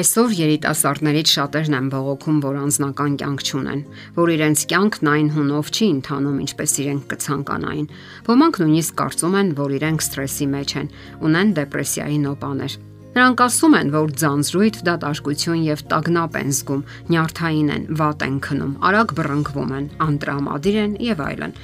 Այսօր երիտասարդներից շատերն են բողոքում, որ անznական կյանք չունեն, որ իրենց կյանքն այն հունով չի ընթանում, ինչպես իրենք կցանկանային։ Ոմանք նույնիսկ կարծում են, որ իրենք սթրեսի մեջ են, ունեն դեպրեսիայի նոպաներ։ Նրանք ասում են, որ ձանձրույթ, դատարկություն եւ տագնապ են զգում, նյարդային են, վատ են քնում, արագ բռնկվում են, անտրամադիր են եւ այլն։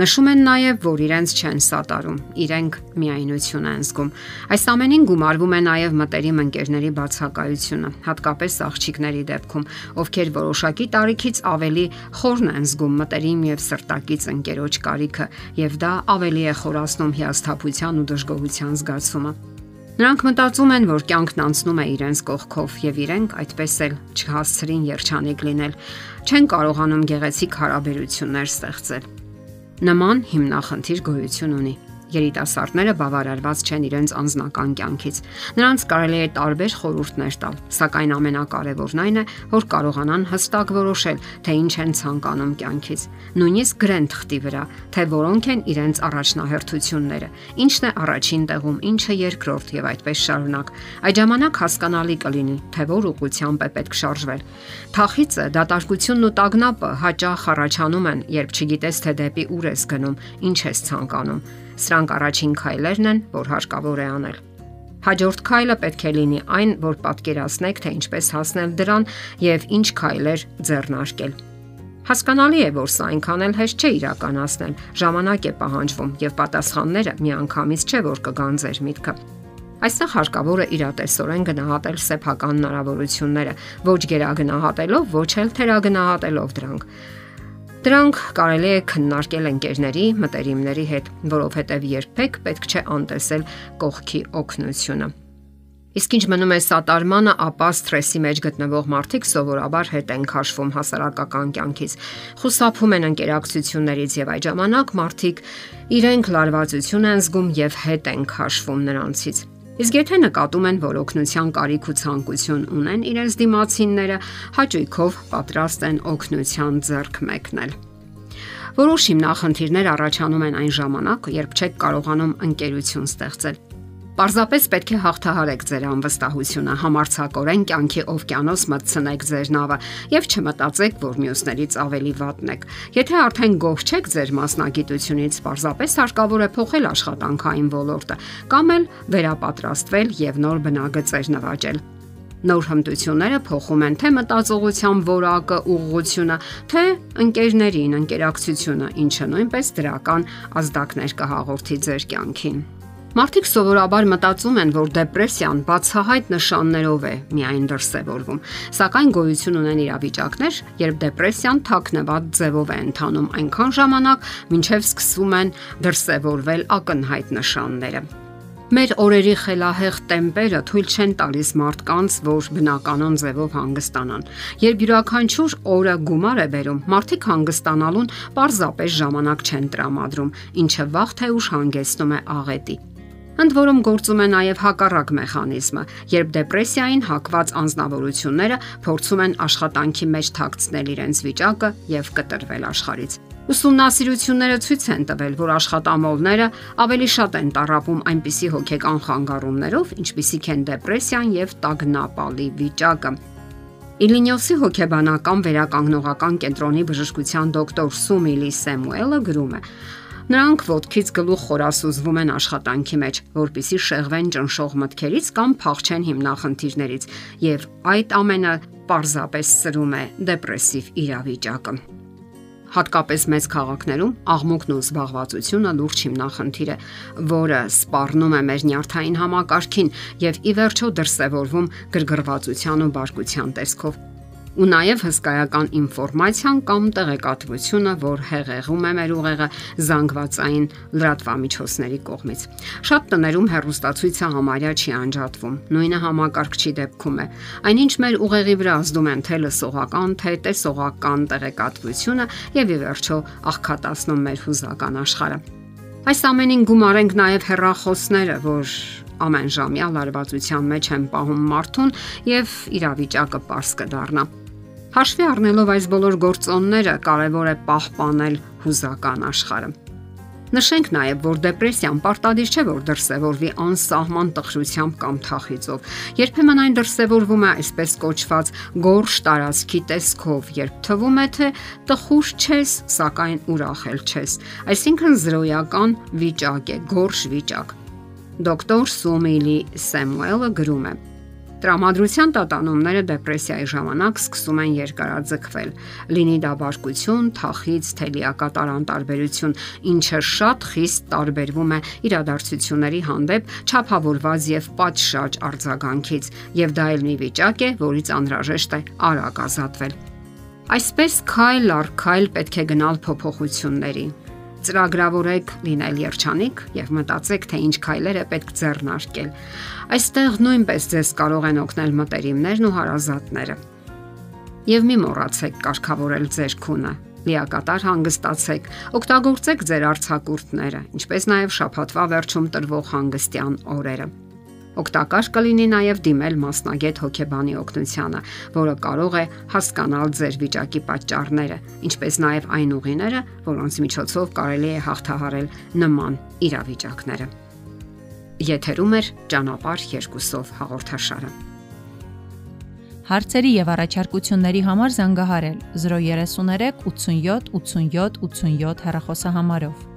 Նշում են նաեւ, որ իրենց չեն սատարում, իրենք միայնություն են զգում։ Այս ամենին գումարվում է նաեւ մտերիմ ընկերների բացակայությունը, հատկապես աղջիկների դեպքում, ովքեր որոշակի տարիքից ավելի խորն են զգում մտերիմ եւ սրտակից ընկերոջ կարիքը, եւ դա ավելի է խորացնում հիասթափության ու դժգոհության զգացումը։ Նրանք մտածում են, որ կյանքն անցնում է իրենց կողքով եւ իրենք այդպես էլ չհասցրին երջանիկ լինել, չեն կարողանում գեղեցիկ հարաբերություններ ստեղծել։ Նման հիմնախնդիր գոյություն ունի երիտասարդները բավարարված չեն իրենց անձնական կյանքից։ Նրանց կարելի է տարբեր խորհուրդներ տալ, սակայն ամենակարևորն այն է, որ կարողանան հստակ որոշել, թե ինչ են ցանկանում կյանքից։ Նույնիսկ գրեն թղթի վրա, թե որոնք են իրենց առաջնահերթությունները, ինչն է առաջին տեղում, ինչը երկրորդ եւ այդպես շարունակ։ Այդ ժամանակ հասկանալի կլինի, թե որ ուղղությամբ է պետք շարժվել։ Թախիցը, դատարկությունն ու տագնապը հաճախ առաջանում են, երբ չգիտես թե դեպի ուր ես գնում, ինչ ես ցանկանում Սրանք առաջին քայլերն են, որ հարկավոր է անել։ Հաջորդ քայլը պետք է լինի այն, որ պատկերացնեք, թե ինչպես հասնել դրան եւ ինչ քայլեր ձեռնարկել։ Հասկանալի է, որ սա այնքան էլ հեշտ չէ իրականացնել։ Ժամանակ է պահանջվում եւ պատասխանները միանգամից չէ, որ կգան ձեր միտքը։ Այստեղ հարկավոր է իրատեսորեն գնահատել սեփական հնարավորությունները, ոչ գերագնահատելով, ոչ էլ թերագնահատելով դրանք։ Դրանք կարելի է քննարկել ընկերների, մտերիմների հետ, որովհետև երբեք պետք չէ անտեսել կողքի օգնությունը։ Իսկ ինչ մնում է սատարմանը, ապա սթրեսի մեջ գտնվող մարդիկ սովորաբար հետ են քաշվում հասարակական կյանքից։ Խուսափում են ընկերակցություններից եւ այդ ժամանակ մարդիկ իրենք լարվածություն են զգում եւ հետ են քաշվում նրանցից։ Իսկ եթե նկատում են, որ օգնության կարիք ու ցանկություն ունեն իրենց դիմացինները, հաճույքով պատրաստ են օգնության ձեռք մեկնել։ Որոշ հիմնախնդիրներ առաջանում են այն ժամանակ, երբ չեք կարողանում ընկերություն ստեղծել Պարզապես պետք է հաղթահարեք ձեր անվստահությունը, համարցակորեն կյանքի օվկիանոս մտցնեք ձեր նավը եւ չմտածեք, որ մյուսներից ավելի վատն եք։ Եթե արդեն գոհ չեք ձեր մասնագիտությունից, պարզապես հարկավոր է փոխել աշխատանքային ոլորտը կամ էլ վերապատրաստվել եւ նոր բնագծեր նվաճել նոր հմտությունները փոխում են թե մտածողության որակը, ուղղությունը, թե ընկերներին, ընկերակցությունը, ինչը նույնպես դրական ազդակներ կհաղորդի ձեր կյանքին։ Մարդիկ սովորաբար մտածում են, որ դեպրեսիան բացահայտ նշաններով է միայն դրսևորվում, սակայն գոյություն ունեն իրավիճակներ, երբ դեպրեսիան թաքնված ձևով է ընթանում այնքան ժամանակ, մինչև սկսվում են դրսևորվել ակնհայտ նշանները։ Մեր օրերի խելահեղ տեմպերը թույլ չեն տալիս մարդկանց, որ բնականon ձևով հանգստանան։ Երբ յուրաքանչյուր օրը գումար է բերում, մարդիկ հանգստանալուն պարզապես ժամանակ չեն տրամադրում, ինչը վաղ թե ուշ հանգեցնում է աղետի։ Ընդ որում գործում է նաև հակառակ մեխանիզմը, երբ դեպրեսիային հակված անznավորությունները փորձում են աշխատանքի մեջ թաքցնել իրենց վիճակը եւ կտրվել աշխարից։ Ուսումնասիրությունները ցույց են տվել, որ աշխատամոլները ավելի շատ են տարապում այնպիսի հոգեկան խանգարումներով, ինչպիսիք են դեպրեսիան եւ տագնապալի վիճակը։ Իլինյոսի հոգեբանական վերականգնողական կենտրոնի բժշկության դոկտոր Սումիլի Սեմուելը գրում է. Նրանք ոդքից գլուխ խորասուզվում են աշխատանքի մեջ, որpիսի շեղվեն ճնշող մտքերից կամ փախչեն հիմնախնդիրներից, եւ այդ ամենը պարզապես սրում է դեպրեսիվ իրավիճակը։ Հատկապես մեծ քաղաքներում աղմուկն ու զբաղվածությունը լուրջ հիմնախնդիր է, որը սպառնում է մեր նյարդային համակարգին եւ ի վերջո դրսևորվում գրգռվածության ու բարկության տեսքով ու նաև հսկայական ինֆորմացիան կամ տեղեկատվությունը, որ հեղեղում է մեր ուղեղը զանգվածային լրատվամիջոցների կողմից։ Շատ տներում հերոստացույցը համարյա չի անջատվում։ Նույնը համակարգչի դեպքում է։ Այնինչ մեր ուղեղի վրա ազդում են թե լսողական, թե տեսողական տեղեկատվությունը եւ ի վերջո աղքատացնում մեր հուզական աշխարհը։ Այս ամենին գումարենք նաև հերախոսները, որ ամեն ժամյա լարվածության մեջ են պահում մարդուն եւ իրավիճակը པարս կդառնա։ Հաշվի առնելով այս բոլոր գործոնները կարևոր է պահպանել հուզական աշխարհը։ Նշենք նաև, որ դեպրեսիան պարտադիր չէ, որ դրսևորվի անսահման տխրությամբ կամ թախիծով։ Երբեմն այն դրսևորվում է այսպես կոչված գորշ տարածքի տեսքով, երբ թվում է, թե տխուր չես, սակայն ուրախ էլ չես։ Այսինքն զրոյական վիճակ է, գորշ վիճակ։ Դոկտոր Սումիլի Սեմուելը գրում է. Տրամադրության տատանումները դեպրեսիայի ժամանակ սկսում են երկարաձգվել։ Լինի դա բարկություն, թախից, թելիակատար անտարբերություն, ինչը շատ խիստ տարբերվում է իրադարձությունների հանդեպ չափավորված եւ պատշաճ արձագանքից, եւ դա էլ մի վիճակ է, որից անհրաժեշտ է արագ ազատվել։ Այսպես քայլ առ քայլ պետք է գնալ փոփոխությունների ծրագրավորեք լինել երջանիկ եւ մտածեք, թե ինչ քայլեր է պետք ձեռնարկել։ Այստեղ նույնպես ձեզ կարող են օգնել մտերիմներն ու հարազատները։ Եվ մի մոռացեք կարգավորել ձեր քունը լիակատար հանգստացեք, օգտագործեք ձեր արցակուրտները, ինչպես նաև շփաթվա վերջում տրվող հանգստյան օրերը։ Օգտակար կլինի նաև դիմել մասնագետ հոգեբանի օգնությանը, որը կարող է հասկանալ ձեր վիճակի պատճառները, ինչպես նաև այն ուղիները, որոնց միջոցով կարելի է հաղթահարել նման իրավիճակները։ Եթերում է ճանապարհ երկուսով հաղորդաշարը։ Հարցերի եւ առաջարկությունների համար զանգահարել 033 87 87 87 հեռախոսահամարով։